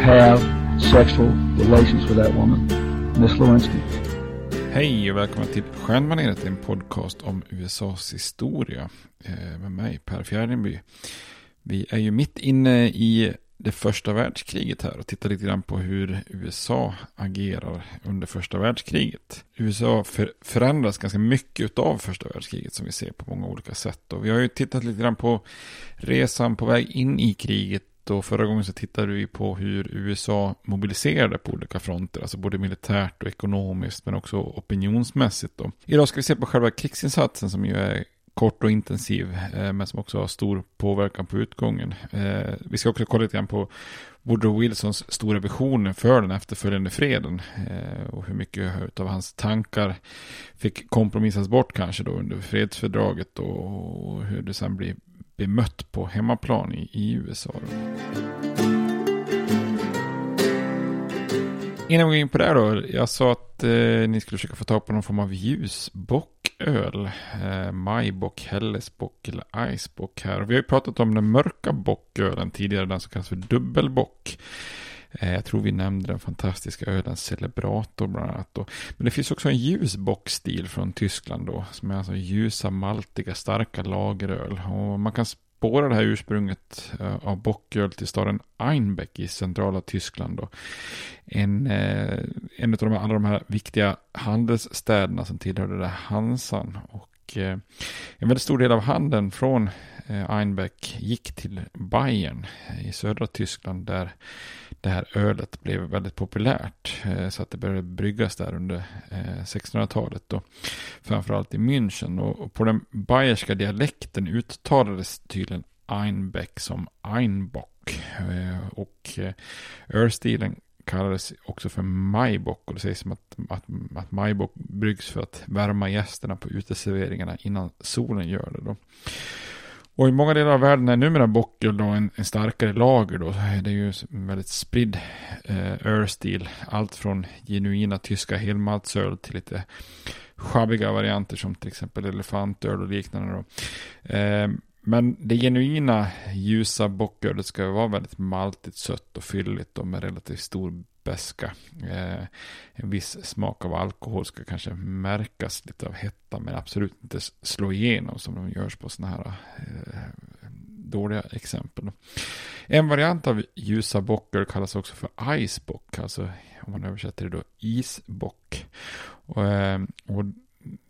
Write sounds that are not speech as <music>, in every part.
have sexual relations with that woman, Miss Lewinsky. Hej och välkomna till Stjärnmaneret, en podcast om USAs historia eh, med mig Per Fjärdingby. Vi är ju mitt inne i det första världskriget här och tittar lite grann på hur USA agerar under första världskriget. USA för, förändras ganska mycket av första världskriget som vi ser på många olika sätt. Och vi har ju tittat lite grann på resan på väg in i kriget och förra gången så tittade vi på hur USA mobiliserade på olika fronter, alltså både militärt och ekonomiskt men också opinionsmässigt. Då. Idag ska vi se på själva krigsinsatsen som ju är kort och intensiv eh, men som också har stor påverkan på utgången. Eh, vi ska också kolla lite grann på Woodrow Wilsons stora visioner för den efterföljande freden eh, och hur mycket av hans tankar fick kompromissas bort kanske då under fredsfördraget och hur det sen blir bemött på hemmaplan i, i USA. Då. Innan vi går in på det här då, jag sa att eh, ni skulle försöka få tag på någon form av ljusbocköl. Eh, majbock, Hellesbock eller Icebock här. Och vi har ju pratat om den mörka bockölen tidigare, den som kallas för dubbelbock. Eh, jag tror vi nämnde den fantastiska ölen Celebrator bland annat. Då. Men det finns också en ljus boxstil från Tyskland då. Som är alltså ljusa, maltiga, starka lageröl. Och man kan spåra det här ursprunget eh, av bocköl till staden Einbeck i centrala Tyskland. Då. En, eh, en av de, alla de här viktiga handelsstäderna som tillhörde det Hansan. Och eh, en väldigt stor del av handeln från eh, Einbeck gick till Bayern eh, i södra Tyskland där det här ölet blev väldigt populärt. Eh, så att det började bryggas där under eh, 1600-talet. Framförallt i München. Och på den bayerska dialekten uttalades tydligen Einbeck som Einbock. Eh, och ölstilen kallades också för majbock och det sägs som att, att, att majbock bryggs för att värma gästerna på uteserveringarna innan solen gör det. Då. Och i många delar av världen är numera Bockel då en, en, starkare lager då. Det är ju en väldigt spridd eh, ölstil. Allt från genuina tyska helmaltsöl till lite schabbiga varianter som till exempel elefantöl och liknande då. Eh, men det genuina ljusa bockölet ska vara väldigt maltigt, sött och fylligt och med relativt stor beska. Eh, en viss smak av alkohol ska kanske märkas lite av hetta men absolut inte slå igenom som de görs på sådana här eh, dåliga exempel. En variant av ljusa bockar kallas också för icebock, alltså om man översätter det då isbock. Och, eh, och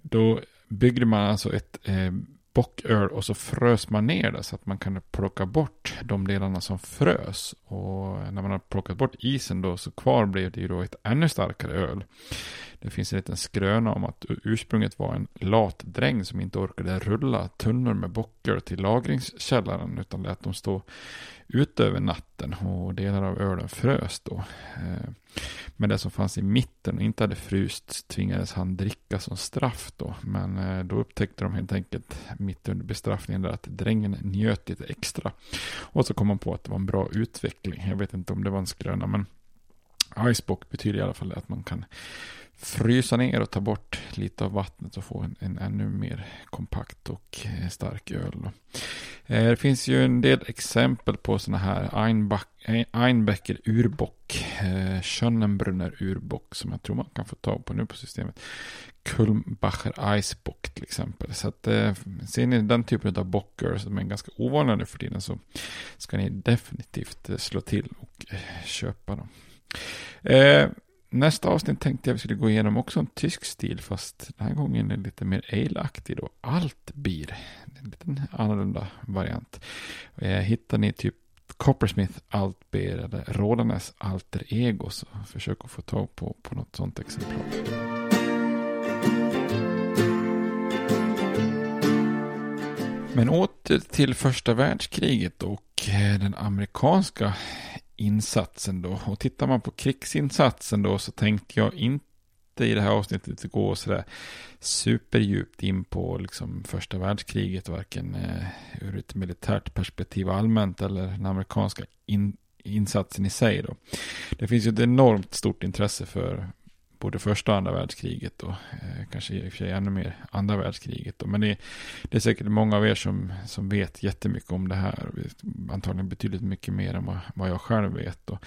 då byggde man alltså ett eh, bocköl och så frös man ner det så att man kunde plocka bort de delarna som frös. Och när man har plockat bort isen då så kvar blev det ju då ett ännu starkare öl. Det finns en liten skröna om att ursprunget var en lat dräng som inte orkade rulla tunnor med bocköl till lagringskällaren utan lät dem stå ute över natten och delar av ölen frös då. Eh, men det som fanns i mitten och inte hade fryst tvingades han dricka som straff då. Men eh, då upptäckte de helt enkelt mitt under bestraffningen där att drängen njöt lite extra. Och så kom man på att det var en bra utveckling. Jag vet inte om det var en skröna men Icebox betyder i alla fall att man kan frysa ner och ta bort lite av vattnet och få en, en ännu mer kompakt och eh, stark öl. Då. Eh, det finns ju en del exempel på sådana här eh, Einbecker urbock, eh, Schönnenbrunner urbock som jag tror man kan få tag på nu på systemet. Kulmbacher Icebock till exempel. Så att ser ni den typen av bockar som är ganska ovanliga nu för tiden så ska ni definitivt slå till och köpa dem. Nästa avsnitt tänkte jag vi skulle gå igenom också en tysk stil, fast den här gången är lite mer ale-aktig då. Altbier, en liten annorlunda variant. Eh, hittar ni typ Coppersmith Altbier eller Rådanes Alter Ego så försök att få tag på, på något sånt exemplar. Men åter till första världskriget och eh, den amerikanska insatsen då. Och tittar man på krigsinsatsen då så tänkte jag inte i det här avsnittet gå sådär superdjupt in på liksom första världskriget, varken eh, ur ett militärt perspektiv allmänt eller den amerikanska in, insatsen i sig då. Det finns ju ett enormt stort intresse för både första och andra världskriget och eh, kanske i och för sig ännu mer andra världskriget. Då. Men det, det, är säkert många av er som, som vet jättemycket om det här. Antagligen betydligt mycket mer än vad, vad jag själv vet. Och,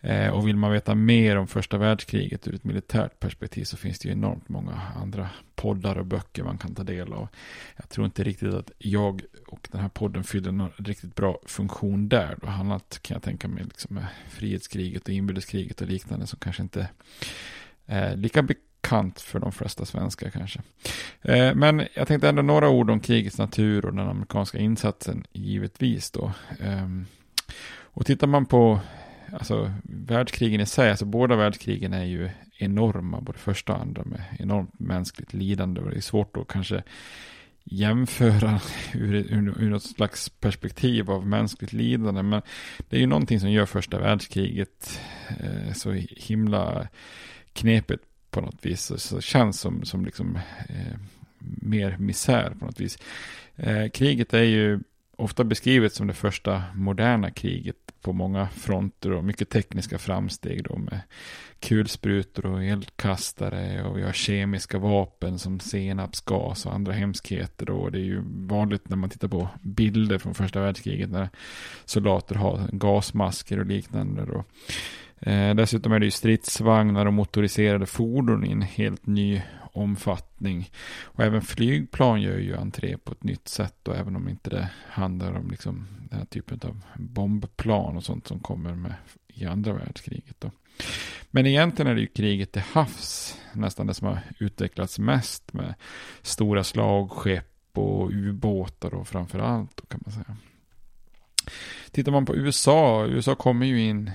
eh, och vill man veta mer om första världskriget ur ett militärt perspektiv så finns det ju enormt många andra poddar och böcker man kan ta del av. Jag tror inte riktigt att jag och den här podden fyller någon riktigt bra funktion där. Då annat kan jag tänka mig liksom med frihetskriget och inbördeskriget och liknande som kanske inte Eh, lika bekant för de flesta svenskar kanske. Eh, men jag tänkte ändå några ord om krigets natur och den amerikanska insatsen givetvis då. Eh, och tittar man på alltså, världskrigen i sig, alltså båda världskrigen är ju enorma, både första och andra med enormt mänskligt lidande och det är svårt att kanske jämföra <laughs> ur, ur, ur något slags perspektiv av mänskligt lidande. Men det är ju någonting som gör första världskriget eh, så himla knepigt på något vis. Så, så känns som, som liksom eh, mer misär på något vis. Eh, kriget är ju ofta beskrivet som det första moderna kriget på många fronter och mycket tekniska framsteg då med kulsprutor och eldkastare och vi har kemiska vapen som senapsgas och andra hemskheter då. och Det är ju vanligt när man tittar på bilder från första världskriget när soldater har gasmasker och liknande då. Eh, dessutom är det ju stridsvagnar och motoriserade fordon i en helt ny omfattning. Och även flygplan gör ju entré på ett nytt sätt. Och även om inte det handlar om liksom den här typen av bombplan och sånt som kommer med i andra världskriget. Då. Men egentligen är det ju kriget till havs nästan det som har utvecklats mest med stora slagskepp och ubåtar och framförallt kan man säga. Tittar man på USA, USA kommer ju in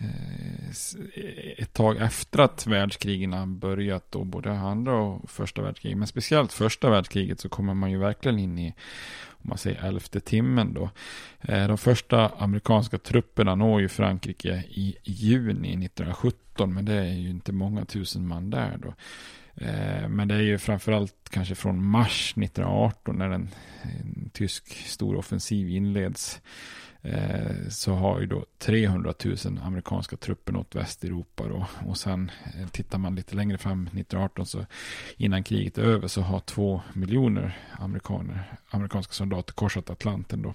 Eh, eh, ett tag efter att världskrigen börjat då både andra och första världskriget. Men speciellt första världskriget så kommer man ju verkligen in i om man säger elfte timmen då. Eh, de första amerikanska trupperna når ju Frankrike i juni 1917 men det är ju inte många tusen man där då. Men det är ju framförallt kanske från mars 1918 när en, en tysk stor offensiv inleds. Eh, så har ju då 300 000 amerikanska trupper nått Västeuropa då. Och sen eh, tittar man lite längre fram 1918 så innan kriget är över så har två miljoner amerikaner, amerikanska soldater korsat Atlanten då.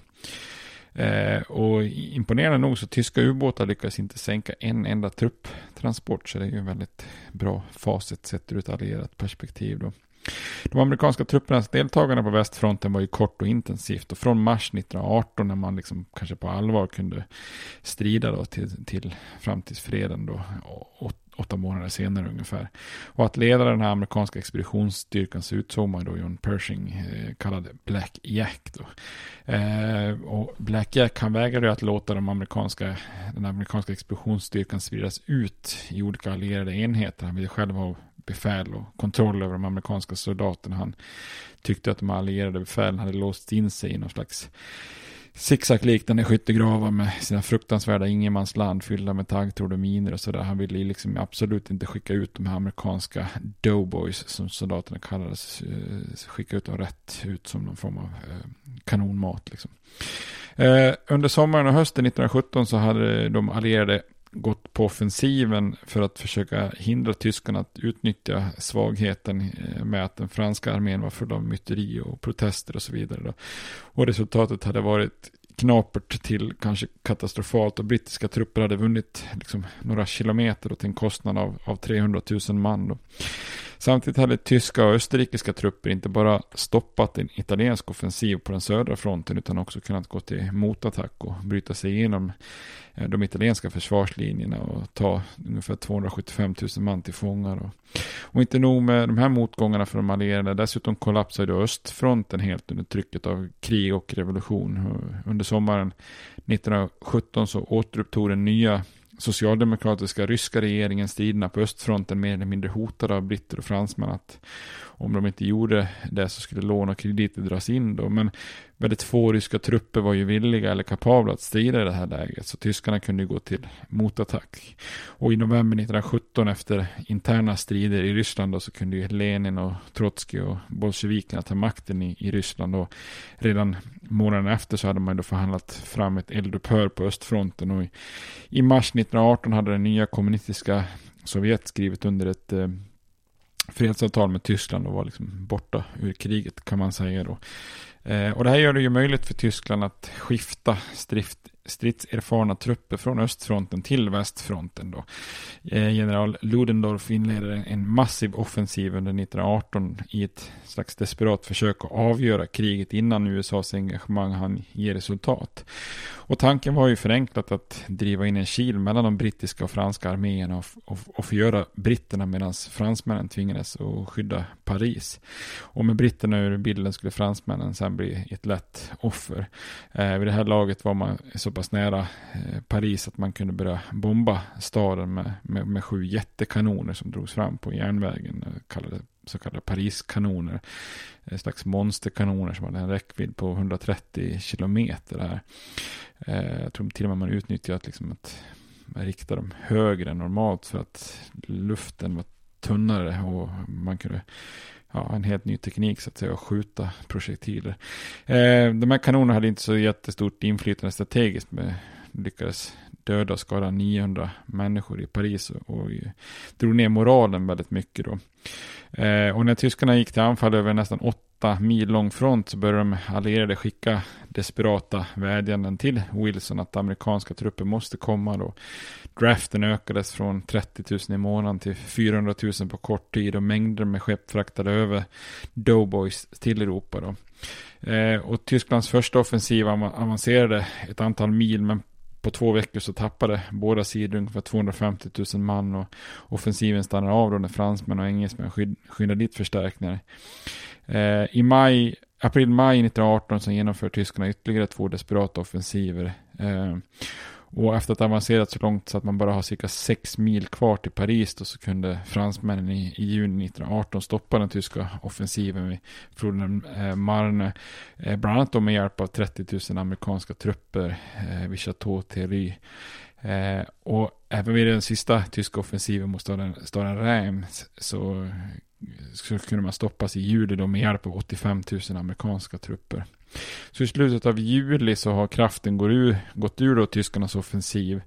Eh, och imponerande nog så tyska ubåtar lyckades inte sänka en enda trupptransport. Så det är ju en väldigt bra facit sett ur ett allierat perspektiv då. De amerikanska truppernas deltagande på västfronten var ju kort och intensivt och från mars 1918 när man liksom kanske på allvar kunde strida då till, till fram till freden då åtta månader senare ungefär. Och att leda den här amerikanska expeditionsstyrkan så utsåg man då John Pershing eh, kallad Black Jack. Då. Eh, och Black Jack han vägrade att låta de amerikanska, den amerikanska expeditionsstyrkan spridas ut i olika allierade enheter. Han ville själv ha befäl och kontroll över de amerikanska soldaterna. Han tyckte att de allierade befälen hade låst in sig i någon slags zigzag-liknande skyttegravar med sina fruktansvärda ingenmansland fyllda med taggtråd och miner och sådär. Han ville liksom absolut inte skicka ut de här amerikanska doughboys som soldaterna kallades. Eh, skicka ut dem rätt ut som någon form av eh, kanonmat liksom. Eh, under sommaren och hösten 1917 så hade de allierade gått på offensiven för att försöka hindra tyskarna att utnyttja svagheten eh, med att den franska armén var full av myteri och protester och så vidare. Då. Och resultatet hade varit knapert till kanske katastrofalt och brittiska trupper hade vunnit liksom några kilometer till en kostnad av, av 300 000 man. Då. Samtidigt hade tyska och österrikiska trupper inte bara stoppat en italiensk offensiv på den södra fronten utan också kunnat gå till motattack och bryta sig igenom eh, de italienska försvarslinjerna och ta ungefär 275 000 man till fångar. Och, och inte nog med de här motgångarna för de allierade, dessutom kollapsade östfronten helt under trycket av krig och revolution. Under sommaren 1917 så återupptog den nya socialdemokratiska ryska regeringen striderna på östfronten mer eller mindre hotade av britter och fransmän att om de inte gjorde det så skulle lån och krediter dras in då. Men väldigt få ryska trupper var ju villiga eller kapabla att strida i det här läget. Så tyskarna kunde gå till motattack. Och i november 1917 efter interna strider i Ryssland då, så kunde ju Lenin och Trotskij och bolsjevikerna ta makten i, i Ryssland. Och redan månaden efter så hade man då förhandlat fram ett eldupphör på östfronten. Och i, i mars 1918 hade den nya kommunistiska Sovjet skrivit under ett eh, fredsavtal med Tyskland och var liksom borta ur kriget kan man säga då. Eh, och det här gör det ju möjligt för Tyskland att skifta strift, stridserfarna trupper från östfronten till västfronten. Då. Eh, general Ludendorff inleder en massiv offensiv under 1918 i ett slags desperat försök att avgöra kriget innan USAs engagemang han ge resultat. Och tanken var ju förenklat att driva in en kil mellan de brittiska och franska arméerna och, och, och förgöra britterna medan fransmännen tvingades att skydda Paris. Och med britterna ur bilden skulle fransmännen sen bli ett lätt offer. Eh, vid det här laget var man så pass nära eh, Paris att man kunde börja bomba staden med, med, med sju jättekanoner som drogs fram på järnvägen, eh, kallade, så kallade Pariskanoner. En slags monsterkanoner som hade en räckvidd på 130 kilometer. Här. Eh, jag tror till och med man utnyttjat liksom att rikta dem högre än normalt för att luften var tunnare och man kunde ja, en helt ny teknik så att säga och skjuta projektiler. Eh, de här kanonerna hade inte så jättestort inflytande strategiskt men lyckades döda och skadade 900 människor i Paris och, och drog ner moralen väldigt mycket då. Eh, och när tyskarna gick till anfall över nästan åtta mil lång front så började de allierade skicka desperata vädjanden till Wilson att amerikanska trupper måste komma då. Draften ökades från 30 000 i månaden till 400 000 på kort tid och mängder med skepp fraktade över Doughboys till Europa då. Eh, och Tysklands första offensiv avancerade ett antal mil men på två veckor så tappade båda sidor ungefär 250 000 man och offensiven stannade av då när fransmän och engelsmän skyndade dit förstärkningar. Eh, I maj, april-maj 1918 så genomför tyskarna ytterligare två desperata offensiver. Eh, och efter att ha avancerat så långt så att man bara har cirka sex mil kvar till Paris då så kunde fransmännen i, i juni 1918 stoppa den tyska offensiven vid floden eh, Marne. Eh, bland annat då med hjälp av 30 000 amerikanska trupper eh, vid Chateau Thierry. Eh, och även vid den sista tyska offensiven mot staden, staden Reims så, så kunde man stoppas i juli då med hjälp av 85 000 amerikanska trupper. Så i slutet av juli så har kraften gått ur, gått ur då tyskarnas offensiv.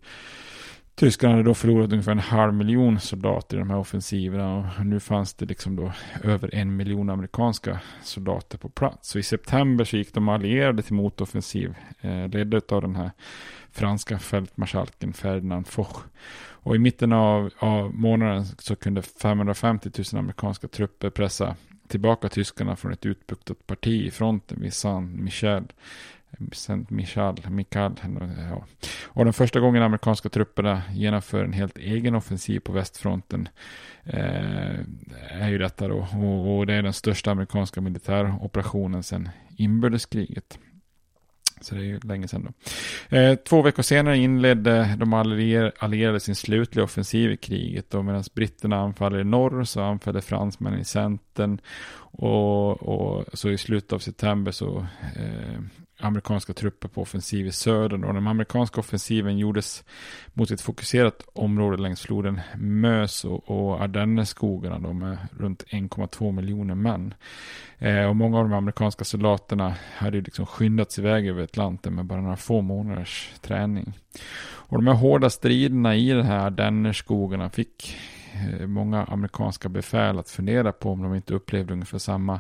Tyskarna hade då förlorat ungefär en halv miljon soldater i de här offensiverna och nu fanns det liksom då över en miljon amerikanska soldater på plats. Så i september så gick de allierade till motoffensiv eh, ledda av den här franska fältmarskalken Ferdinand Foch. Och i mitten av, av månaden så kunde 550 000 amerikanska trupper pressa tillbaka tyskarna från ett utbuktat parti i fronten vid Saint-Michel. Saint-Michel, Michal, ja. Och den första gången amerikanska trupperna genomför en helt egen offensiv på västfronten eh, är ju detta då. Och, och, det är den största amerikanska militäroperationen sedan inbördeskriget. Så det är ju länge sedan då. Eh, två veckor senare inledde de allierade sin slutliga offensiv i kriget. Och medan britterna anfaller i norr så anfaller fransmännen i centern. Och, och så i slutet av september så eh, amerikanska trupper på offensiv i södern. Och den amerikanska offensiven gjordes mot ett fokuserat område längs floden Mös och, och Ardenneskogarna då med runt 1,2 miljoner män. Eh, och många av de amerikanska soldaterna hade ju liksom skyndats iväg över Atlanten med bara några få månaders träning. Och de här hårda striderna i den här Ardennerskogarna fick Eh, många amerikanska befäl att fundera på om de inte upplevde ungefär samma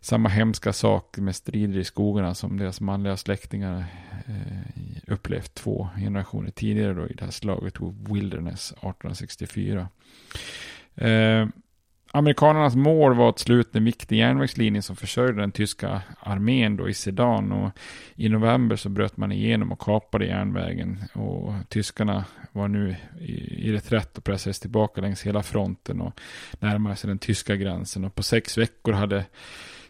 samma hemska sak med strider i skogarna som deras manliga släktingar eh, upplevt två generationer tidigare då i det här slaget Wilderness 1864. Amerikanernas mål var att sluta en viktig järnvägslinje som försörjde den tyska armén då i Sedan och i november så bröt man igenom och kapade järnvägen och tyskarna var nu i, i reträtt och pressades tillbaka längs hela fronten och närmade sig den tyska gränsen och på sex veckor hade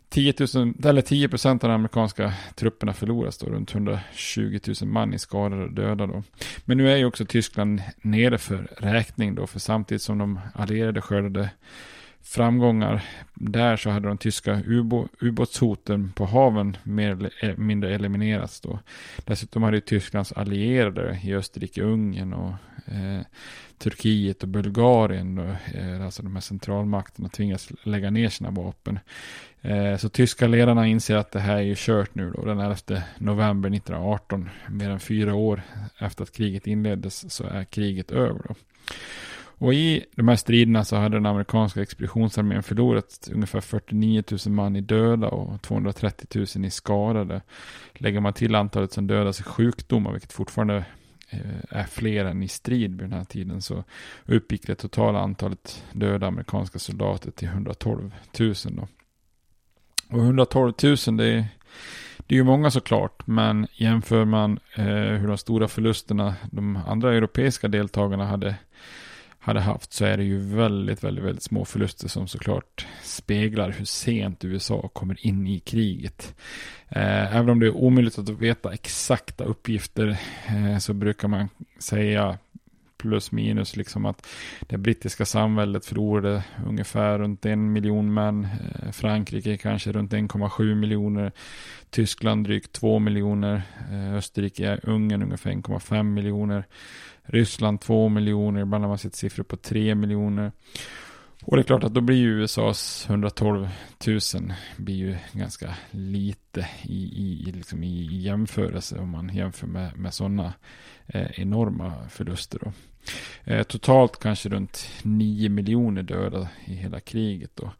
10, 000, eller 10 procent av de amerikanska trupperna förlorats. då, runt 120 000 man i skadade och döda då. Men nu är ju också Tyskland nere för räkning då, för samtidigt som de allierade skördade framgångar där så hade de tyska ubåtshoten på haven mer eller eh, mindre eliminerats då. Dessutom hade Tysklands allierade i Österrike, Ungern och eh, Turkiet och Bulgarien, då, eh, alltså de här centralmakterna, tvingats lägga ner sina vapen. Eh, så tyska ledarna inser att det här är ju kört nu då, den 11 november 1918, mer än fyra år efter att kriget inleddes, så är kriget över då. Och i de här striderna så hade den amerikanska expeditionsarmén förlorat ungefär 49 000 man i döda och 230 000 i skadade. Lägger man till antalet som dödas i sjukdomar, vilket fortfarande eh, är fler än i strid vid den här tiden, så uppgick det totala antalet döda amerikanska soldater till 112 000. Då. Och 112 000 det är, det är ju många såklart, men jämför man eh, hur de stora förlusterna de andra europeiska deltagarna hade hade haft så är det ju väldigt, väldigt, väldigt små förluster som såklart speglar hur sent USA kommer in i kriget. Eh, även om det är omöjligt att veta exakta uppgifter eh, så brukar man säga plus minus liksom att det brittiska samhället förlorade ungefär runt en miljon män. Eh, Frankrike kanske runt 1,7 miljoner. Tyskland drygt 2 miljoner. Eh, Österrike, Ungern ungefär 1,5 miljoner. Ryssland 2 miljoner, ibland har man sett siffror på 3 miljoner. Och det är klart att då blir ju USAs 112 000 blir ju ganska lite i, i, liksom i jämförelse om man jämför med, med sådana eh, enorma förluster. Då. Eh, totalt kanske runt 9 miljoner döda i hela kriget. Då.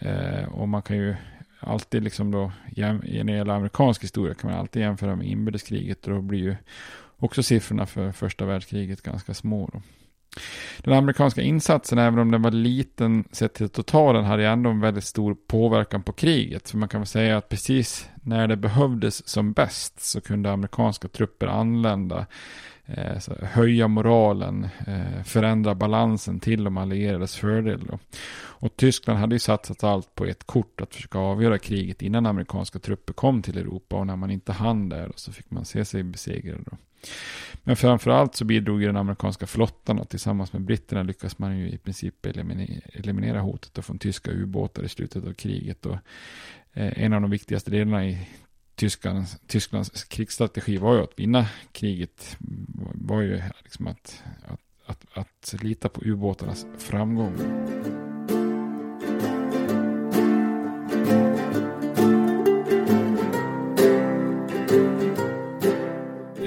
Eh, och man kan ju alltid liksom då, när det gäller amerikansk historia kan man alltid jämföra med inbördeskriget. Och då blir ju också siffrorna för första världskriget ganska små. Då. Den amerikanska insatsen, även om den var liten sett till totalen, hade ändå en väldigt stor påverkan på kriget. För man kan väl säga att precis när det behövdes som bäst så kunde amerikanska trupper anlända Eh, höja moralen, eh, förändra balansen till de allierades fördel. Då. Och Tyskland hade ju satsat allt på ett kort att försöka avgöra kriget innan amerikanska trupper kom till Europa och när man inte hann där så fick man se sig besegrad. Då. Men framförallt så bidrog ju den amerikanska flottan och tillsammans med britterna lyckas man ju i princip eliminera hotet från tyska ubåtar i slutet av kriget. Och eh, en av de viktigaste delarna i Tysklands, Tysklands krigsstrategi var ju att vinna kriget. Var ju liksom att, att, att, att lita på ubåtarnas framgång.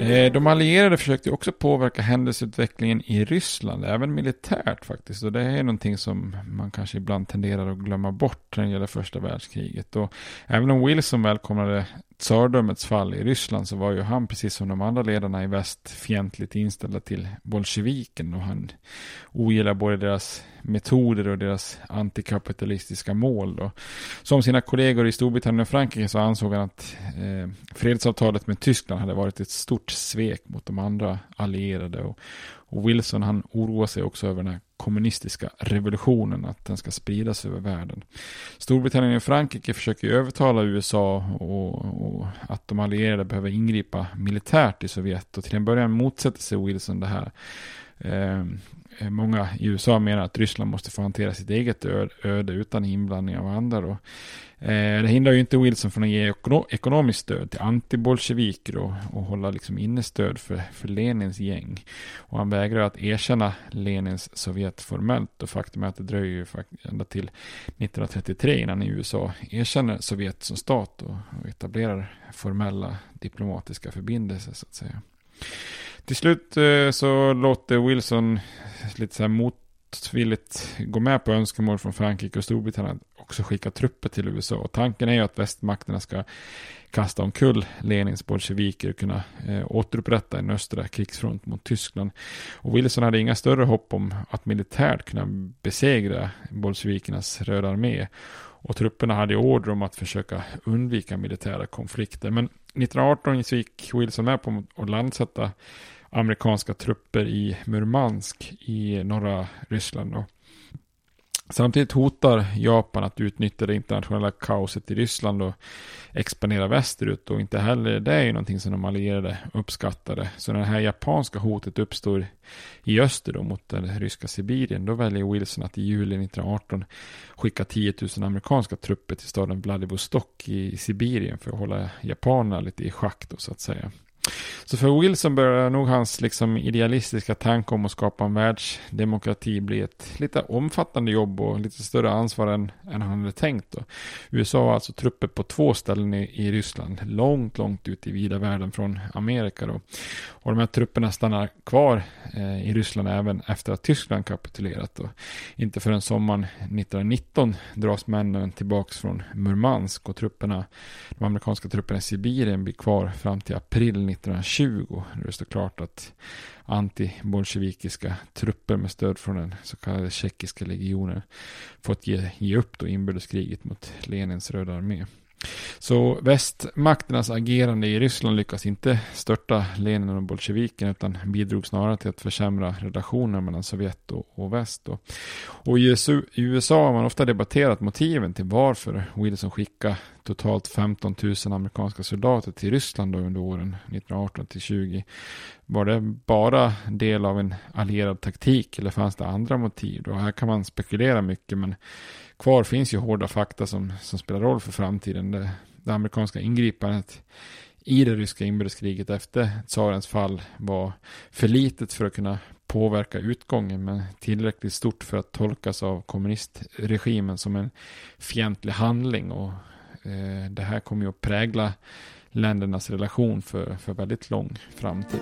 Eh, de allierade försökte också påverka händelseutvecklingen i Ryssland, även militärt faktiskt. Och det är någonting som man kanske ibland tenderar att glömma bort när det gäller första världskriget. Och även om Wilson välkomnade tsardömets fall i Ryssland så var ju han precis som de andra ledarna i väst fientligt inställda till bolsjeviken och han ogillar både deras metoder och deras antikapitalistiska mål. Då. Som sina kollegor i Storbritannien och Frankrike så ansåg han att eh, fredsavtalet med Tyskland hade varit ett stort svek mot de andra allierade. Och, och Wilson han oroar sig också över den här kommunistiska revolutionen, att den ska spridas över världen. Storbritannien och Frankrike försöker övertala USA och, och, att de allierade behöver ingripa militärt i Sovjet och till en början motsätter sig Wilson det här. Eh, Eh, många i USA menar att Ryssland måste få hantera sitt eget öde utan inblandning av andra. Då. Eh, det hindrar ju inte Wilson från att ge ekonomiskt stöd till antibolsjeviker och, och hålla liksom inne stöd för, för Lenins gäng. Och han vägrar att erkänna Lenins Sovjet formellt och faktum är att det dröjer ju ända till 1933 innan USA erkänner Sovjet som stat och, och etablerar formella diplomatiska förbindelser så att säga. Till slut eh, så låter Wilson lite så här motvilligt gå med på önskemål från Frankrike och Storbritannien också skicka trupper till USA. Och tanken är ju att västmakterna ska kasta omkull Lenins bolsjeviker och kunna eh, återupprätta en östra krigsfront mot Tyskland. Och Wilson hade inga större hopp om att militärt kunna besegra bolsjevikernas röda armé. Och trupperna hade order om att försöka undvika militära konflikter. Men 1918 gick Wilson med på att landsätta amerikanska trupper i Murmansk i norra Ryssland. Då. Samtidigt hotar Japan att utnyttja det internationella kaoset i Ryssland och expandera västerut och inte heller det är ju någonting som de allierade uppskattade. Så när det här japanska hotet uppstår i öster då mot den ryska Sibirien då väljer Wilson att i juli 1918 skicka 10 000 amerikanska trupper till staden Vladivostok i Sibirien för att hålla japanerna lite i schack då så att säga. Så för Wilson börjar nog hans liksom idealistiska tanke om att skapa en världsdemokrati bli ett lite omfattande jobb och lite större ansvar än, än han hade tänkt. Då. USA har alltså trupper på två ställen i, i Ryssland, långt, långt ut i vida världen från Amerika. Då. Och de här trupperna stannar kvar eh, i Ryssland även efter att Tyskland kapitulerat. Då. Inte förrän sommaren 1919 dras männen tillbaka från Murmansk och trupperna, de amerikanska trupperna i Sibirien blir kvar fram till april 1920 när det står klart att antibolsjevikiska trupper med stöd från den så kallade tjeckiska legionen fått ge, ge upp då inbördeskriget mot Lenins röda armé. Så västmakternas agerande i Ryssland lyckas inte störta Lenin och bolsjeviken utan bidrog snarare till att försämra relationen mellan Sovjet och, och väst. Och, och i USA har man ofta debatterat motiven till varför Wilson skickade totalt 15 000 amerikanska soldater till Ryssland under åren 1918 till 20. Var det bara del av en allierad taktik eller fanns det andra motiv? Då? här kan man spekulera mycket men kvar finns ju hårda fakta som, som spelar roll för framtiden. Det, det amerikanska ingripandet i det ryska inbördeskriget efter tsarens fall var för litet för att kunna påverka utgången men tillräckligt stort för att tolkas av kommunistregimen som en fientlig handling och eh, det här kommer ju att prägla ländernas relation för, för väldigt lång framtid.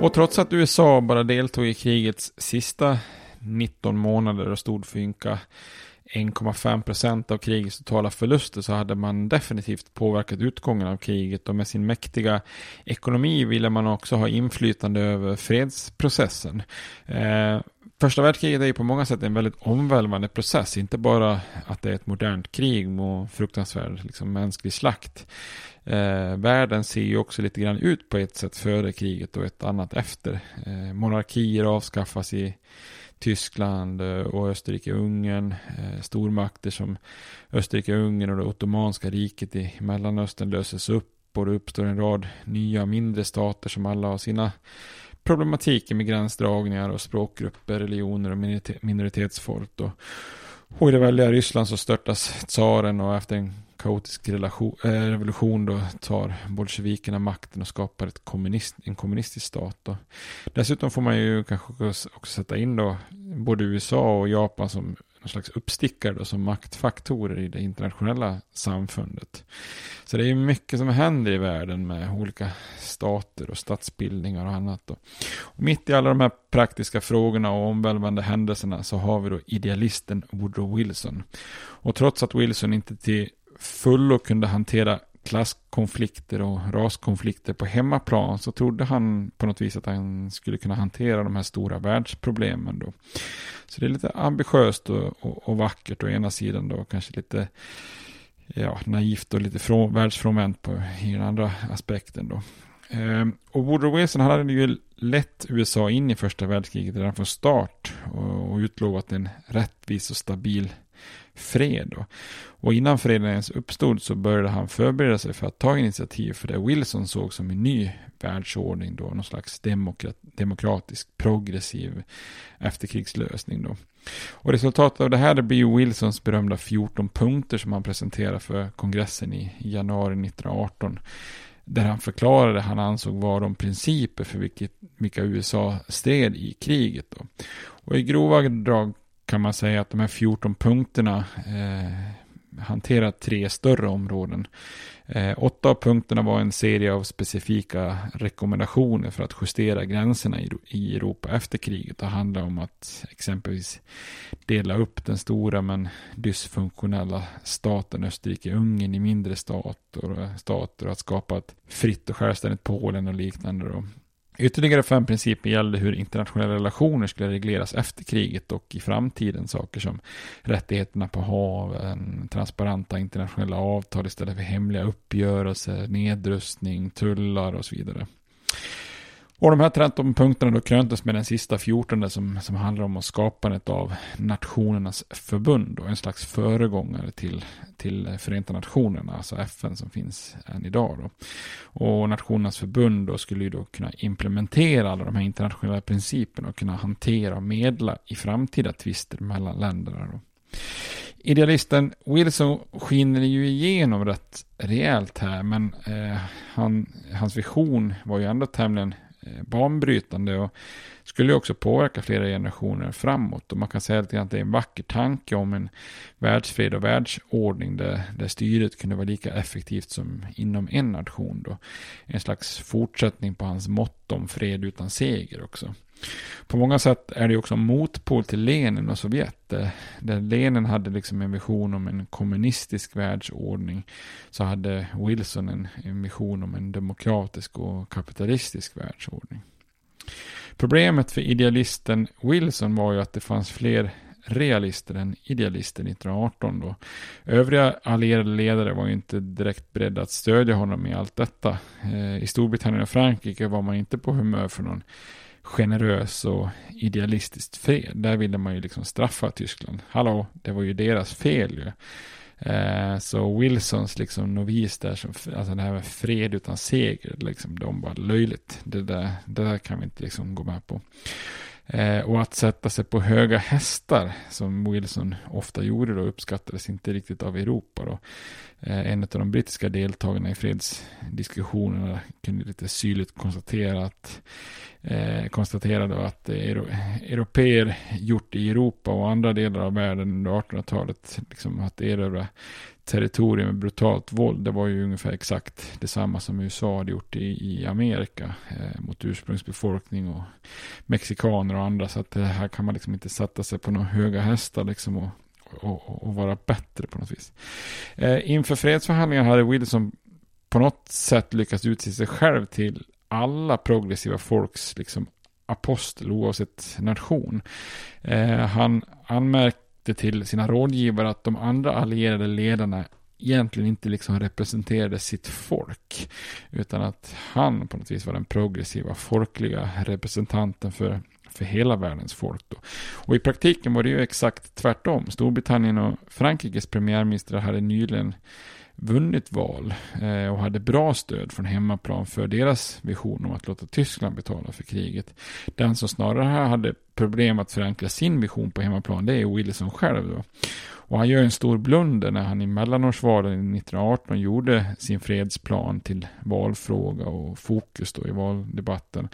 Och trots att USA bara deltog i krigets sista 19 månader och stod för ynka 1,5 procent av krigets totala förluster så hade man definitivt påverkat utgången av kriget och med sin mäktiga ekonomi ville man också ha inflytande över fredsprocessen. Eh, Första världskriget är ju på många sätt en väldigt omvälvande process. Inte bara att det är ett modernt krig och fruktansvärd liksom, mänsklig slakt. Eh, världen ser ju också lite grann ut på ett sätt före kriget och ett annat efter. Eh, monarkier avskaffas i Tyskland eh, och Österrike-Ungern. Eh, stormakter som Österrike-Ungern och det ottomanska riket i Mellanöstern löses upp och det uppstår en rad nya mindre stater som alla har sina problematiker med gränsdragningar och språkgrupper, religioner och minoritetsfolk. Och, och i det väldiga Ryssland så störtas tsaren och efter en kaotisk relation, äh, revolution då tar bolsjevikerna makten och skapar ett kommunist, en kommunistisk stat. Då. Dessutom får man ju kanske också sätta in då både USA och Japan som någon slags uppstickare då, som maktfaktorer i det internationella samfundet. Så det är mycket som händer i världen med olika stater och statsbildningar och annat. Då. Och mitt i alla de här praktiska frågorna och omvälvande händelserna så har vi då idealisten Woodrow Wilson. Och trots att Wilson inte till fullo kunde hantera klasskonflikter och raskonflikter på hemmaplan så trodde han på något vis att han skulle kunna hantera de här stora världsproblemen då. Så det är lite ambitiöst och, och, och vackert å ena sidan då, kanske lite ja, naivt och lite från, världsfrånvänt på i den andra aspekten då. Ehm, och Woodrow Wilson hade ju lett USA in i första världskriget redan från start och, och utlovat en rättvis och stabil fred. Då. Och innan freden ens uppstod så började han förbereda sig för att ta initiativ för det Wilson såg som en ny världsordning då, någon slags demokrat, demokratisk progressiv efterkrigslösning då. Och resultatet av det här det blir Wilsons berömda 14 punkter som han presenterade för kongressen i januari 1918 där han förklarade han ansåg vara de principer för vilket, vilka USA stred i kriget. Då. Och i grova drag kan man säga att de här 14 punkterna eh, hantera tre större områden. Eh, åtta av punkterna var en serie av specifika rekommendationer för att justera gränserna i, i Europa efter kriget. Det handlar om att exempelvis dela upp den stora men dysfunktionella staten Österrike-Ungern i mindre stater, stater och att skapa ett fritt och självständigt Polen och liknande. Då. Ytterligare fem principer gällde hur internationella relationer skulle regleras efter kriget och i framtiden. Saker som rättigheterna på haven, transparenta internationella avtal istället för hemliga uppgörelser, nedrustning, tullar och så vidare. Och de här 13 punkterna då kröntes med den sista 14 som, som handlar om skapandet av Nationernas förbund och en slags föregångare till, till Förenta Nationerna, alltså FN som finns än idag. Då. Och Nationernas förbund då skulle ju då kunna implementera alla de här internationella principerna och kunna hantera och medla i framtida tvister mellan länderna. Då. Idealisten Wilson skiner ju igenom rätt rejält här, men eh, han, hans vision var ju ändå tämligen Eh, banbrytande och skulle också påverka flera generationer framåt. Och man kan säga att det är en vacker tanke om en världsfred och världsordning där, där styret kunde vara lika effektivt som inom en nation. Då. En slags fortsättning på hans motto om fred utan seger också. På många sätt är det också motpol till Lenin och Sovjet. Eh, där Lenin hade liksom en vision om en kommunistisk världsordning så hade Wilson en, en vision om en demokratisk och kapitalistisk världsordning. Problemet för idealisten Wilson var ju att det fanns fler realister än idealister 1918 då. Övriga allierade ledare var ju inte direkt beredda att stödja honom i allt detta. Eh, I Storbritannien och Frankrike var man inte på humör för någon generös och idealistiskt fred. Där ville man ju liksom straffa Tyskland. Hallå, det var ju deras fel ju. Eh, så Wilsons liksom novis där, som, alltså det här med fred utan seger, liksom, de var löjligt. Det där, det där kan vi inte liksom gå med på. Eh, och att sätta sig på höga hästar, som Wilson ofta gjorde då, uppskattades inte riktigt av Europa. Då. Eh, en av de brittiska deltagarna i fredsdiskussionerna kunde lite syrligt konstatera att eh, konstaterade att euro, europeer gjort i Europa och andra delar av världen under 1800-talet, liksom att erövra territorium med brutalt våld, det var ju ungefär exakt detsamma som USA hade gjort i, i Amerika eh, mot ursprungsbefolkning och mexikaner och andra, så att det här kan man liksom inte sätta sig på några höga hästar liksom och, och, och vara bättre på något vis. Eh, inför fredsförhandlingarna hade Wilson på något sätt lyckats utse sig själv till alla progressiva folks liksom, apostel oavsett nation. Eh, han anmärkte till sina rådgivare att de andra allierade ledarna egentligen inte liksom representerade sitt folk. Utan att han på något vis var den progressiva folkliga representanten för, för hela världens folk. Då. Och i praktiken var det ju exakt tvärtom. Storbritannien och Frankrikes premiärministrar hade nyligen vunnit val eh, och hade bra stöd från hemmaplan för deras vision om att låta Tyskland betala för kriget. Den som snarare hade problem att förankra sin vision på hemmaplan det är Wilson själv. Då. Och han gör en stor blunder när han i mellanårsvalen 1918 gjorde sin fredsplan till valfråga och fokus då i valdebatten.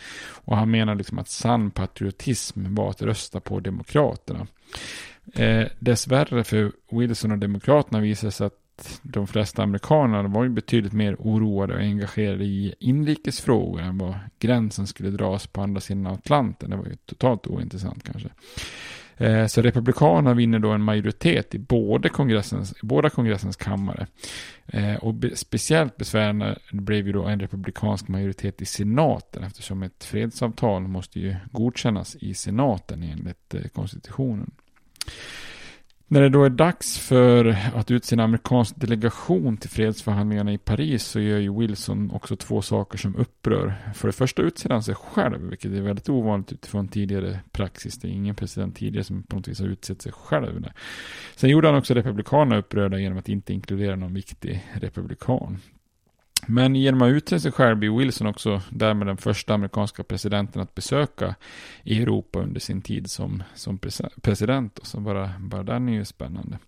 Och han menar liksom att sann patriotism var att rösta på Demokraterna. Eh, dessvärre för Wilson och Demokraterna visade sig att de flesta amerikaner var ju betydligt mer oroade och engagerade i inrikesfrågor än vad gränsen skulle dras på andra sidan Atlanten. Det var ju totalt ointressant kanske. Eh, så Republikanerna vinner då en majoritet i både kongressens, båda kongressens kammare. Eh, och speciellt besvärande blev ju då en republikansk majoritet i senaten eftersom ett fredsavtal måste ju godkännas i senaten enligt eh, konstitutionen. När det då är dags för att utse en amerikansk delegation till fredsförhandlingarna i Paris så gör ju Wilson också två saker som upprör. För det första utser han sig själv, vilket är väldigt ovanligt utifrån tidigare praxis. Det är ingen president tidigare som på något vis har utsett sig själv. Sen gjorde han också republikanerna upprörda genom att inte inkludera någon viktig republikan. Men genom att utse sig själv blir Wilson också därmed den första amerikanska presidenten att besöka Europa under sin tid som, som president. Så bara, bara den är ju spännande.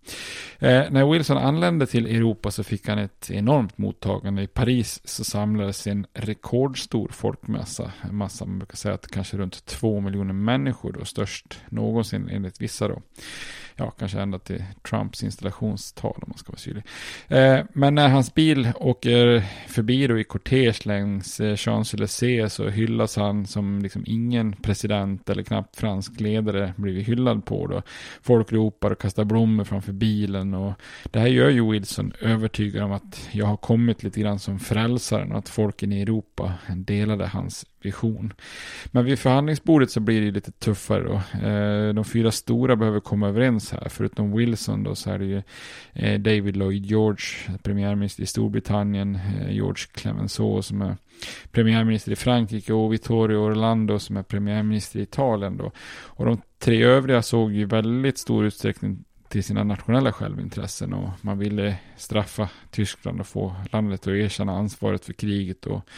Eh, när Wilson anlände till Europa så fick han ett enormt mottagande. I Paris så samlades en rekordstor folkmassa. En massa, man brukar säga att kanske runt två miljoner människor då, störst någonsin enligt vissa då ja, kanske ända till Trumps installationstal om man ska vara syrlig. Eh, men när hans bil åker förbi då i kortege längs eh, Champs-Élysées så hyllas han som liksom ingen president eller knappt fransk ledare blivit hyllad på då. Folk ropar och kastar blommor framför bilen och det här gör ju Wilson övertygad om att jag har kommit lite grann som frälsaren och att folken i Europa delade hans vision. Men vid förhandlingsbordet så blir det lite tuffare då. Eh, de fyra stora behöver komma överens här. Förutom Wilson då så är det ju eh, David Lloyd George, premiärminister i Storbritannien, eh, George Clemenceau som är premiärminister i Frankrike och Vittorio Orlando som är premiärminister i Italien då. Och de tre övriga såg ju väldigt stor utsträckning till sina nationella självintressen och man ville straffa Tyskland och få landet att erkänna ansvaret för kriget och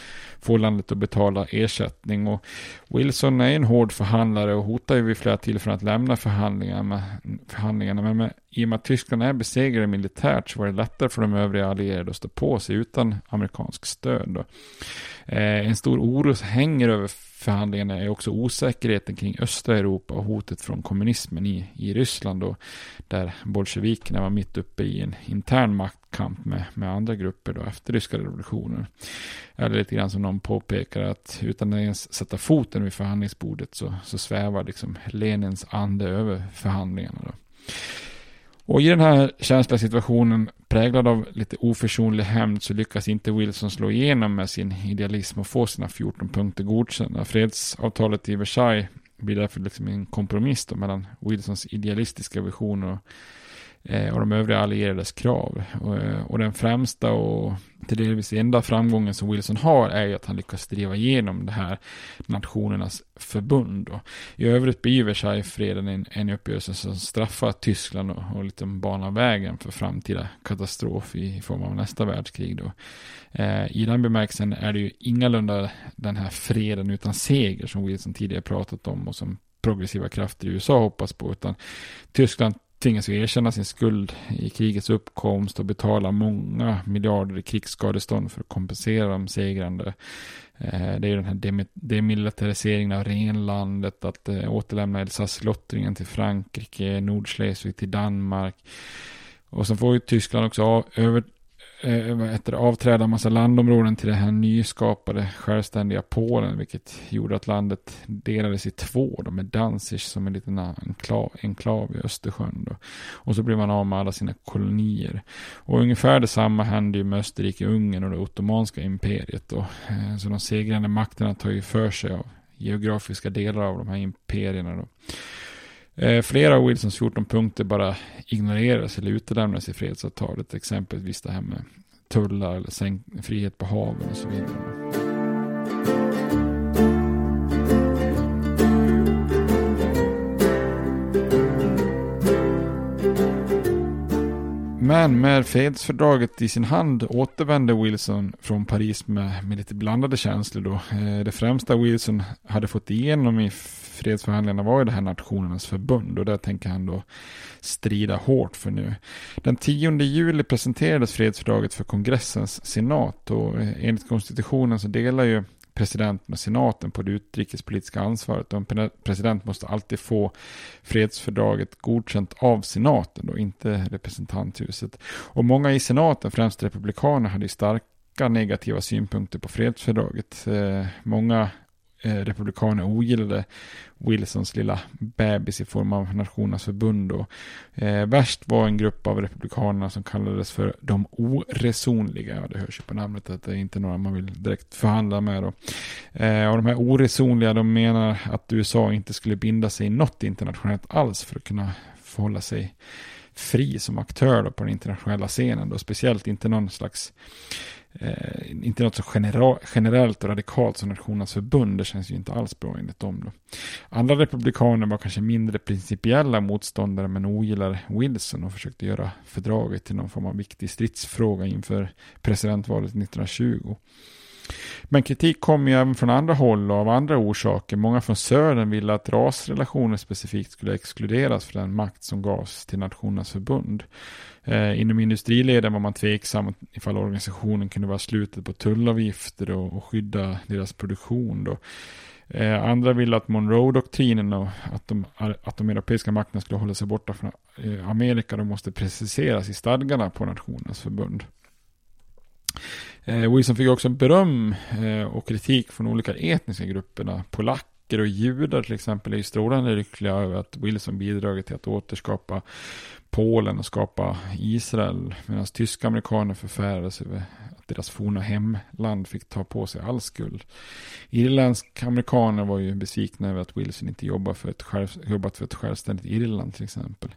få landet att betala ersättning. Och Wilson är en hård förhandlare och hotar ju vid flera tillfällen att lämna förhandlingarna, förhandlingarna men med i och med att Tyskland är besegrade militärt så var det lättare för de övriga allierade att stå på sig utan amerikansk stöd. Då. Eh, en stor oro hänger över förhandlingarna är också osäkerheten kring östra Europa och hotet från kommunismen i, i Ryssland då, där bolsjevikerna var mitt uppe i en intern maktkamp med, med andra grupper då efter ryska revolutionen. Eller lite grann som någon påpekar att utan att ens sätta foten vid förhandlingsbordet så, så svävar liksom Lenins ande över förhandlingarna. Då. Och i den här känsliga situationen, präglad av lite oförsonlig hämnd, så lyckas inte Wilson slå igenom med sin idealism och få sina 14 punkter godkända. Fredsavtalet i Versailles blir därför liksom en kompromiss då mellan Wilsons idealistiska vision och Eh, och de övriga allierades krav. Och, och, den främsta och till delvis enda framgången som Wilson har är ju att han lyckas driva igenom det här nationernas förbund. Och I övrigt blir Versaillesfreden en, en uppgörelse som straffar Tyskland och, och lite banar vägen för framtida katastrof i, i form av nästa världskrig. Då. Eh, I den bemärkelsen är det ju ingalunda den här freden utan seger som Wilson tidigare pratat om och som progressiva krafter i USA hoppas på, utan Tyskland tvingas ju erkänna sin skuld i krigets uppkomst och betala många miljarder i krigsskadestånd för att kompensera de segrande. Eh, det är ju den här demilitariseringen av renlandet, att eh, återlämna Elsass-lottringen till Frankrike, Nordschleswig till Danmark. Och sen får ju Tyskland också över, eh, avträda en massa landområden till det här nyskapade självständiga Polen, vilket gjorde att landet delades i två, då, med Danzig som en liten enklav, enklav i Östersjön. Då. Och så blev man av med alla sina kolonier. Och ungefär detsamma hände ju med Österrike-Ungern och det ottomanska imperiet. Då. Eh, så de segrande makterna tar ju för sig av geografiska delar av de här imperierna. Då. Eh, flera av Wilsons 14 punkter bara ignoreras eller utelämnas i fredsavtalet. Exempelvis det här med tullar eller frihet på haven och så vidare. Men med fredsfördraget i sin hand återvände Wilson från Paris med, med lite blandade känslor då. Eh, det främsta Wilson hade fått igenom i fredsförhandlingarna var ju det här Nationernas förbund och där tänker han då strida hårt för nu. Den 10 juli presenterades fredsfördraget för kongressens senat och eh, enligt konstitutionen så delar ju presidenten och senaten på det utrikespolitiska ansvaret. Och en president måste alltid få fredsfördraget godkänt av senaten och inte representanthuset. Och många i senaten, främst republikaner, hade starka negativa synpunkter på fredsfördraget. Eh, många Eh, republikaner ogillade Wilsons lilla bebis i form av Nationernas förbund. Då. eh, värst var en grupp av republikanerna som kallades för de oresonliga. Ja, det hörs ju på namnet att det är inte några man vill direkt förhandla med. Då. Eh, och de här oresonliga de menar att USA inte skulle binda sig i något internationellt alls för att kunna förhålla sig fri som aktör på den internationella scenen. Då. Speciellt inte någon slags eh, inte något så generellt och radikalt som Nationernas förbund. Det känns ju inte alls bra enligt dem. Då. Andra republikaner var kanske mindre principiella motståndare men ogillar Wilson och försökte göra fördraget till någon form av viktig stridsfråga inför presidentvalet 1920. Men kritik kom ju även från andra håll och av andra orsaker. Många från södern ville att rasrelationer specifikt skulle exkluderas för den makt som gavs till Nationernas förbund. Eh, inom industrileden var man tveksam ifall organisationen kunde vara slutet på tullavgifter och, och skydda deras produktion. Då. Eh, andra ville att Monroe-doktrinen och att de, att de europeiska makterna skulle hålla sig borta från eh, Amerika de måste preciseras i stadgarna på Nationernas förbund. Eh, Wilson fick också beröm eh, och kritik från olika etniska grupperna. Polacker och judar till exempel är ju strålande lyckliga över att Wilson bidragit till att återskapa Polen och skapa Israel. Medan tyska amerikaner förfärades över deras forna hemland fick ta på sig all skuld. Irländska amerikaner var ju besvikna över att Wilson inte jobbat för ett, själv, jobbat för ett självständigt Irland till exempel.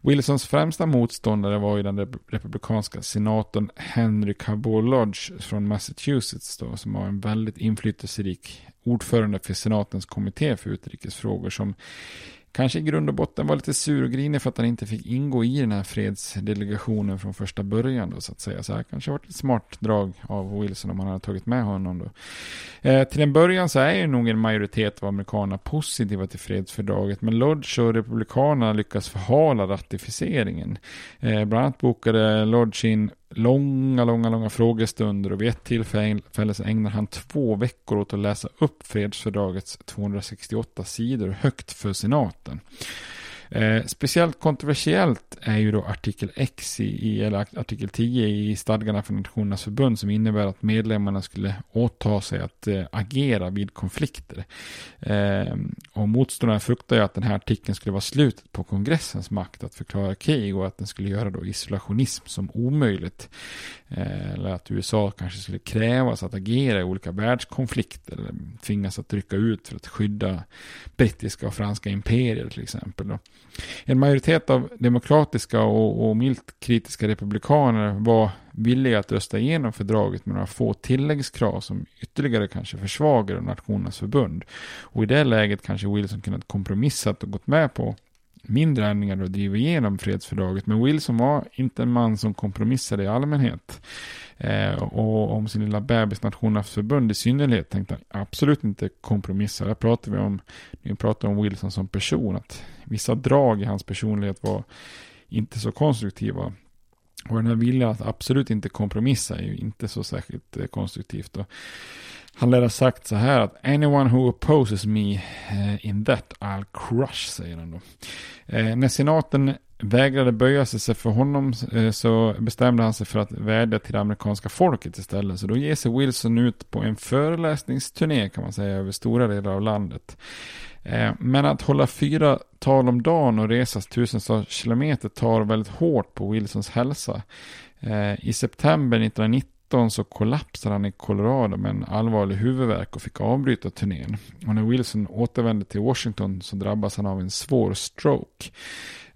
Wilsons främsta motståndare var ju den republikanska senatorn Henry Cabot Lodge från Massachusetts då, som var en väldigt inflytelserik ordförande för senatens kommitté för utrikesfrågor som kanske i grund och botten var lite sur och grinig för att han inte fick ingå i den här fredsdelegationen från första början då så att säga. Så här kanske varit ett smart drag av Wilson om han hade tagit med honom då. Eh, till en början så är ju nog en majoritet av amerikanerna positiva till fredsfördraget men Lodge och republikanerna lyckas förhala ratificeringen. Eh, bland annat bokade Lodge in långa, långa, långa frågestunder och vid ett tillfälle så ägnar han två veckor åt att läsa upp fredsfördragets 268 sidor högt för senaten. Eh, speciellt kontroversiellt är ju då artikel X i, eller artikel 10 i stadgarna för Nationernas förbund som innebär att medlemmarna skulle åta sig att eh, agera vid konflikter. Eh, och motståndarna fruktar ju att den här artikeln skulle vara slutet på kongressens makt att förklara krig och att den skulle göra då isolationism som omöjligt. Eh, eller att USA kanske skulle krävas att agera i olika världskonflikter eller tvingas att rycka ut för att skydda brittiska och franska imperier till exempel. Då. En majoritet av demokratiska och, och milt kritiska republikaner var villiga att rösta igenom fördraget med några få tilläggskrav som ytterligare kanske försvagar Nationernas förbund. Och i det läget kanske Wilson kunnat kompromissat och gått med på mindre ändringar och driva igenom fredsfördraget. Men Wilson var inte en man som kompromissade i allmänhet. Eh, och om sin lilla bebis Nationernas förbund i synnerhet tänkte han absolut inte kompromissa. Där pratar vi om, vi pratar om Wilson som person, att vissa drag i hans personlighet var inte så konstruktiva. Och den här viljan att absolut inte kompromissa är ju inte så särskilt eh, konstruktivt. Och han lär ha sagt så här att anyone who opposes me eh, in that I'll crush, säger han då. Eh, när senaten vägrade böja sig för honom eh, så bestämde han sig för att vädja till det amerikanska folket istället. Så då ger sig Wilson ut på en föreläsningsturné kan man säga över stora delar av landet. Men att hålla fyra tal om dagen och resa tusentals kilometer tar väldigt hårt på Wilsons hälsa. I september 1990 2019 så kollapsade han i Colorado med en allvarlig huvudvärk och fick avbryta turnén. Och när Wilson återvände till Washington så drabbas han av en svår stroke.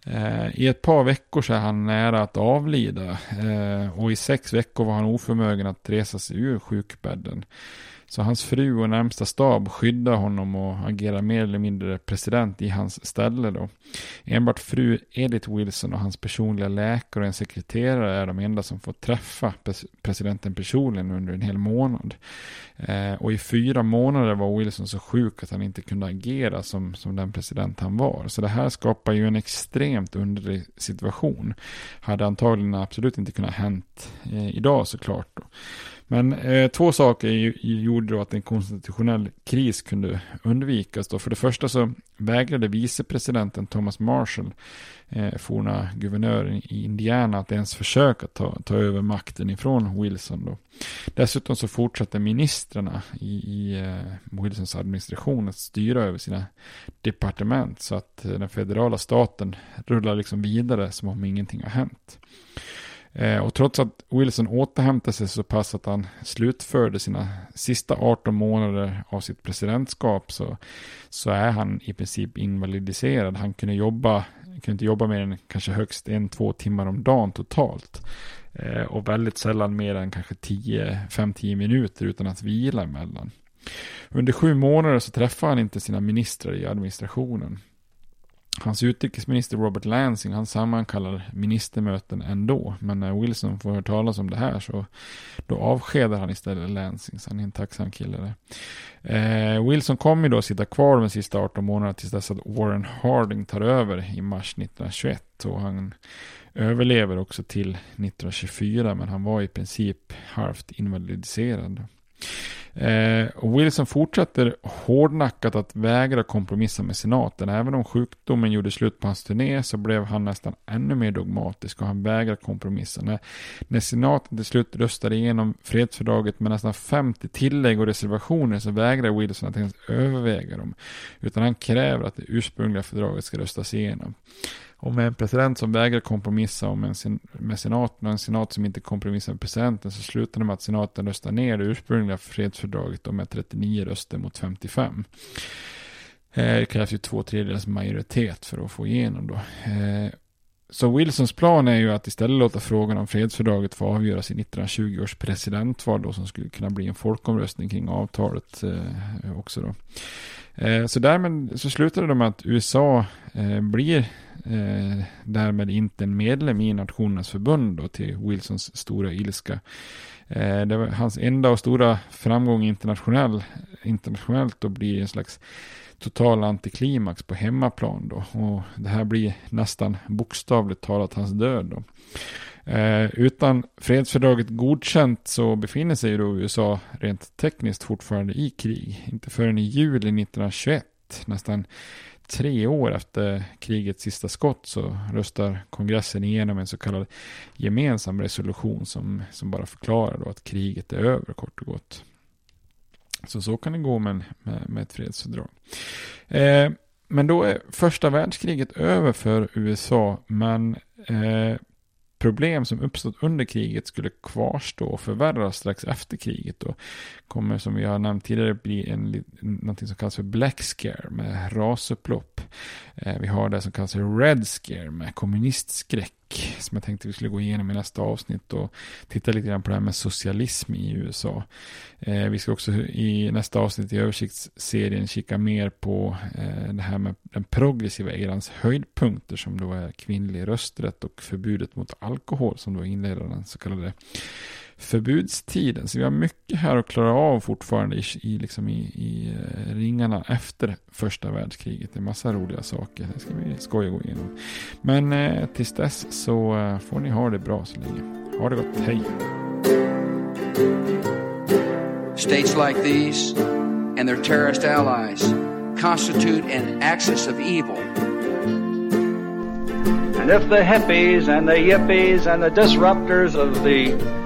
Eh, I ett par veckor så är han nära att avlida eh, och i sex veckor var han oförmögen att resa sig ur sjukbädden. Så hans fru och närmsta stab skyddar honom och agerar mer eller mindre president i hans ställe då. Enbart fru Edith Wilson och hans personliga läkare och en sekreterare är de enda som får träffa presidenten personligen under en hel månad. Eh, och i fyra månader var Wilson så sjuk att han inte kunde agera som, som den president han var. Så det här skapar ju en extremt underlig situation. Hade antagligen absolut inte kunnat hänt eh, idag såklart. Då. Men eh, två saker gjorde då att en konstitutionell kris kunde undvikas. Då. För det första så vägrade vicepresidenten Thomas Marshall, eh, forna guvernören i Indiana, att ens försöka ta, ta över makten ifrån Wilson. Då. Dessutom så fortsatte ministrarna i, i eh, Wilsons administration att styra över sina departement så att eh, den federala staten rullar liksom vidare som om ingenting har hänt. Eh, och trots att Wilson återhämtade sig så pass att han slutförde sina sista 18 månader av sitt presidentskap så, så är han i princip invalidiserad. Han kunde jobba, kunde inte jobba mer än kanske högst en, två timmar om dagen totalt. Eh, och väldigt sällan mer än kanske 5-10 minuter utan att vila emellan. Under sju månader så träffade han inte sina ministrar i administrationen. Hans utrikesminister Robert Lansing han sammankallar ministermöten ändå. Men när Wilson får höra talas om det här så då avskedar han istället Lansing. Så han är en tacksam kille där. Eh, Wilson kommer då sitta kvar de sista 18 månaderna tills dess att Warren Harding tar över i mars 1921. Och han överlever också till 1924 men han var i princip halvt invalidiserad. Eh, Wilson fortsätter hårdnackat att vägra kompromissa med senaten. Även om sjukdomen gjorde slut på hans turné så blev han nästan ännu mer dogmatisk och han vägrar kompromissa. När, när senaten till slut röstade igenom fredsfördraget med nästan 50 tillägg och reservationer så vägrar Wilson att ens överväga dem. Utan han kräver att det ursprungliga fördraget ska röstas igenom. Och med en president som vägrar kompromissa och med, sen, med senaten och en senat som inte kompromissar med presidenten så slutar det med att senaten röstar ner det ursprungliga fredsfördraget med 39 röster mot 55. Eh, det krävs ju två tredjedels majoritet för att få igenom då. Eh, så Wilsons plan är ju att istället låta frågan om fredsfördraget få avgöras i 1920 års presidentval då som skulle kunna bli en folkomröstning kring avtalet eh, också då. Eh, så därmed så slutade det med att USA eh, blir eh, därmed inte en medlem i Nationernas förbund då, till Wilsons stora ilska. Eh, det var hans enda och stora framgång internationell, internationellt och blir en slags total antiklimax på hemmaplan då. Och det här blir nästan bokstavligt talat hans död då. Eh, utan fredsfördraget godkänt så befinner sig då USA rent tekniskt fortfarande i krig. Inte förrän i juli 1921, nästan tre år efter krigets sista skott så röstar kongressen igenom en så kallad gemensam resolution som, som bara förklarar då att kriget är över kort och gott. Så så kan det gå med, med, med ett fredsfördrag. Eh, men då är första världskriget över för USA, men eh, problem som uppstått under kriget skulle kvarstå och förvärras strax efter kriget. Då kommer som vi har nämnt tidigare bli en, någonting som kallas för Black Scare med rasupplopp. Eh, vi har det som kallas för Red Scare med kommunistskräck som jag tänkte vi skulle gå igenom i nästa avsnitt och titta lite grann på det här med socialism i USA. Eh, vi ska också i nästa avsnitt i översiktsserien kika mer på eh, det här med den progressiva erans höjdpunkter som då är kvinnlig rösträtt och förbudet mot alkohol som då inleder den så kallade förbudstiden. Så vi har mycket här att klara av fortfarande i, i, liksom i, i eh, ringarna efter första världskriget. Det är massa roliga saker. Det ska vi skoja gå igenom. Men eh, tills dess så eh, får ni ha det bra så länge. Ha det gott. Hej! States like these and their terrorist allies constitute an axis of evil. And if the hippies and the yippies and the disruptors of the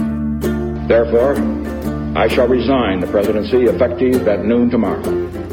Therefore, I shall resign the presidency effective at noon tomorrow.